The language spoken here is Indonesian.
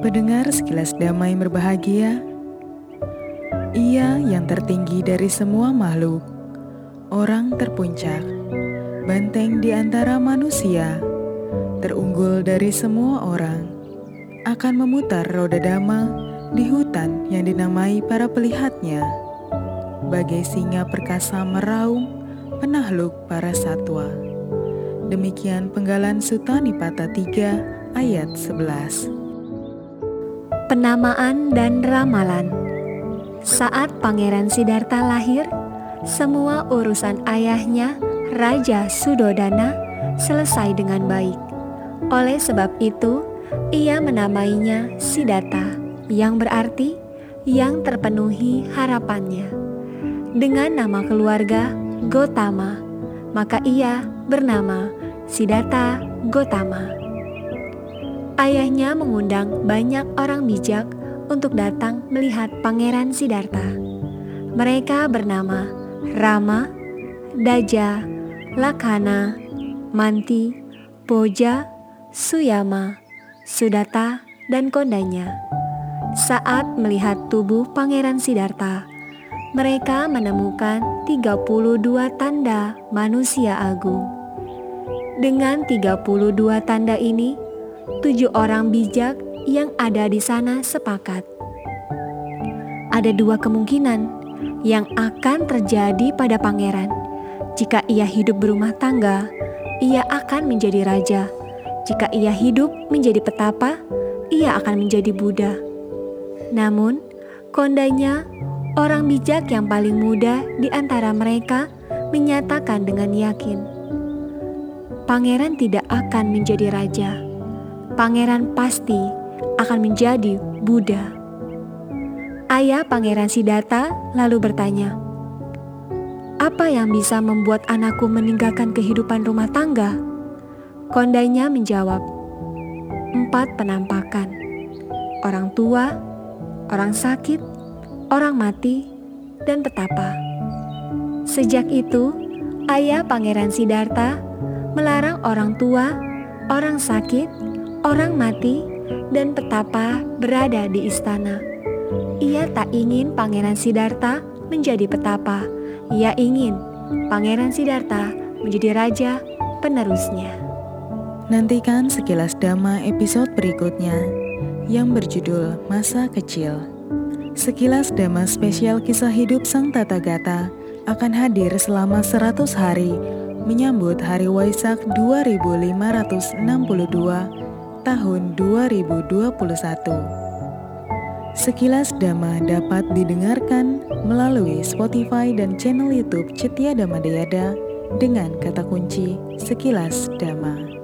Pendengar sekilas damai berbahagia, ia yang tertinggi dari semua makhluk, orang terpuncak, banteng di antara manusia, terunggul dari semua orang, akan memutar roda dama di hutan yang dinamai para pelihatnya, bagai singa perkasa meraung penahluk para satwa. Demikian penggalan Sutanipata 3 ayat 11. Penamaan dan Ramalan Saat Pangeran Sidarta lahir, semua urusan ayahnya, Raja Sudodana, selesai dengan baik. Oleh sebab itu, ia menamainya Siddhartha, yang berarti yang terpenuhi harapannya. Dengan nama keluarga Gotama, maka ia bernama Siddhartha Gotama ayahnya mengundang banyak orang bijak untuk datang melihat Pangeran Sidarta. Mereka bernama Rama, Daja, Lakhana, Manti, Boja, Suyama, Sudata, dan kondanya. Saat melihat tubuh Pangeran Sidarta, mereka menemukan 32 tanda manusia agung. Dengan 32 tanda ini, tujuh orang bijak yang ada di sana sepakat. Ada dua kemungkinan yang akan terjadi pada pangeran. Jika ia hidup berumah tangga, ia akan menjadi raja. Jika ia hidup menjadi petapa, ia akan menjadi Buddha. Namun, kondanya orang bijak yang paling muda di antara mereka menyatakan dengan yakin, pangeran tidak akan menjadi raja pangeran pasti akan menjadi Buddha. Ayah pangeran Siddhartha lalu bertanya, "Apa yang bisa membuat anakku meninggalkan kehidupan rumah tangga?" Kondanya menjawab, "Empat penampakan: orang tua, orang sakit, orang mati, dan petapa." Sejak itu, ayah pangeran Siddhartha melarang orang tua, orang sakit, orang mati, dan petapa berada di istana. Ia tak ingin Pangeran Sidarta menjadi petapa. Ia ingin Pangeran Sidarta menjadi raja penerusnya. Nantikan sekilas dama episode berikutnya yang berjudul Masa Kecil. Sekilas dama spesial kisah hidup Sang Tata Gata akan hadir selama 100 hari menyambut Hari Waisak 2562 tahun 2021. Sekilas Dhamma dapat didengarkan melalui Spotify dan channel YouTube Cetia Dhamma Dayada dengan kata kunci Sekilas Dhamma.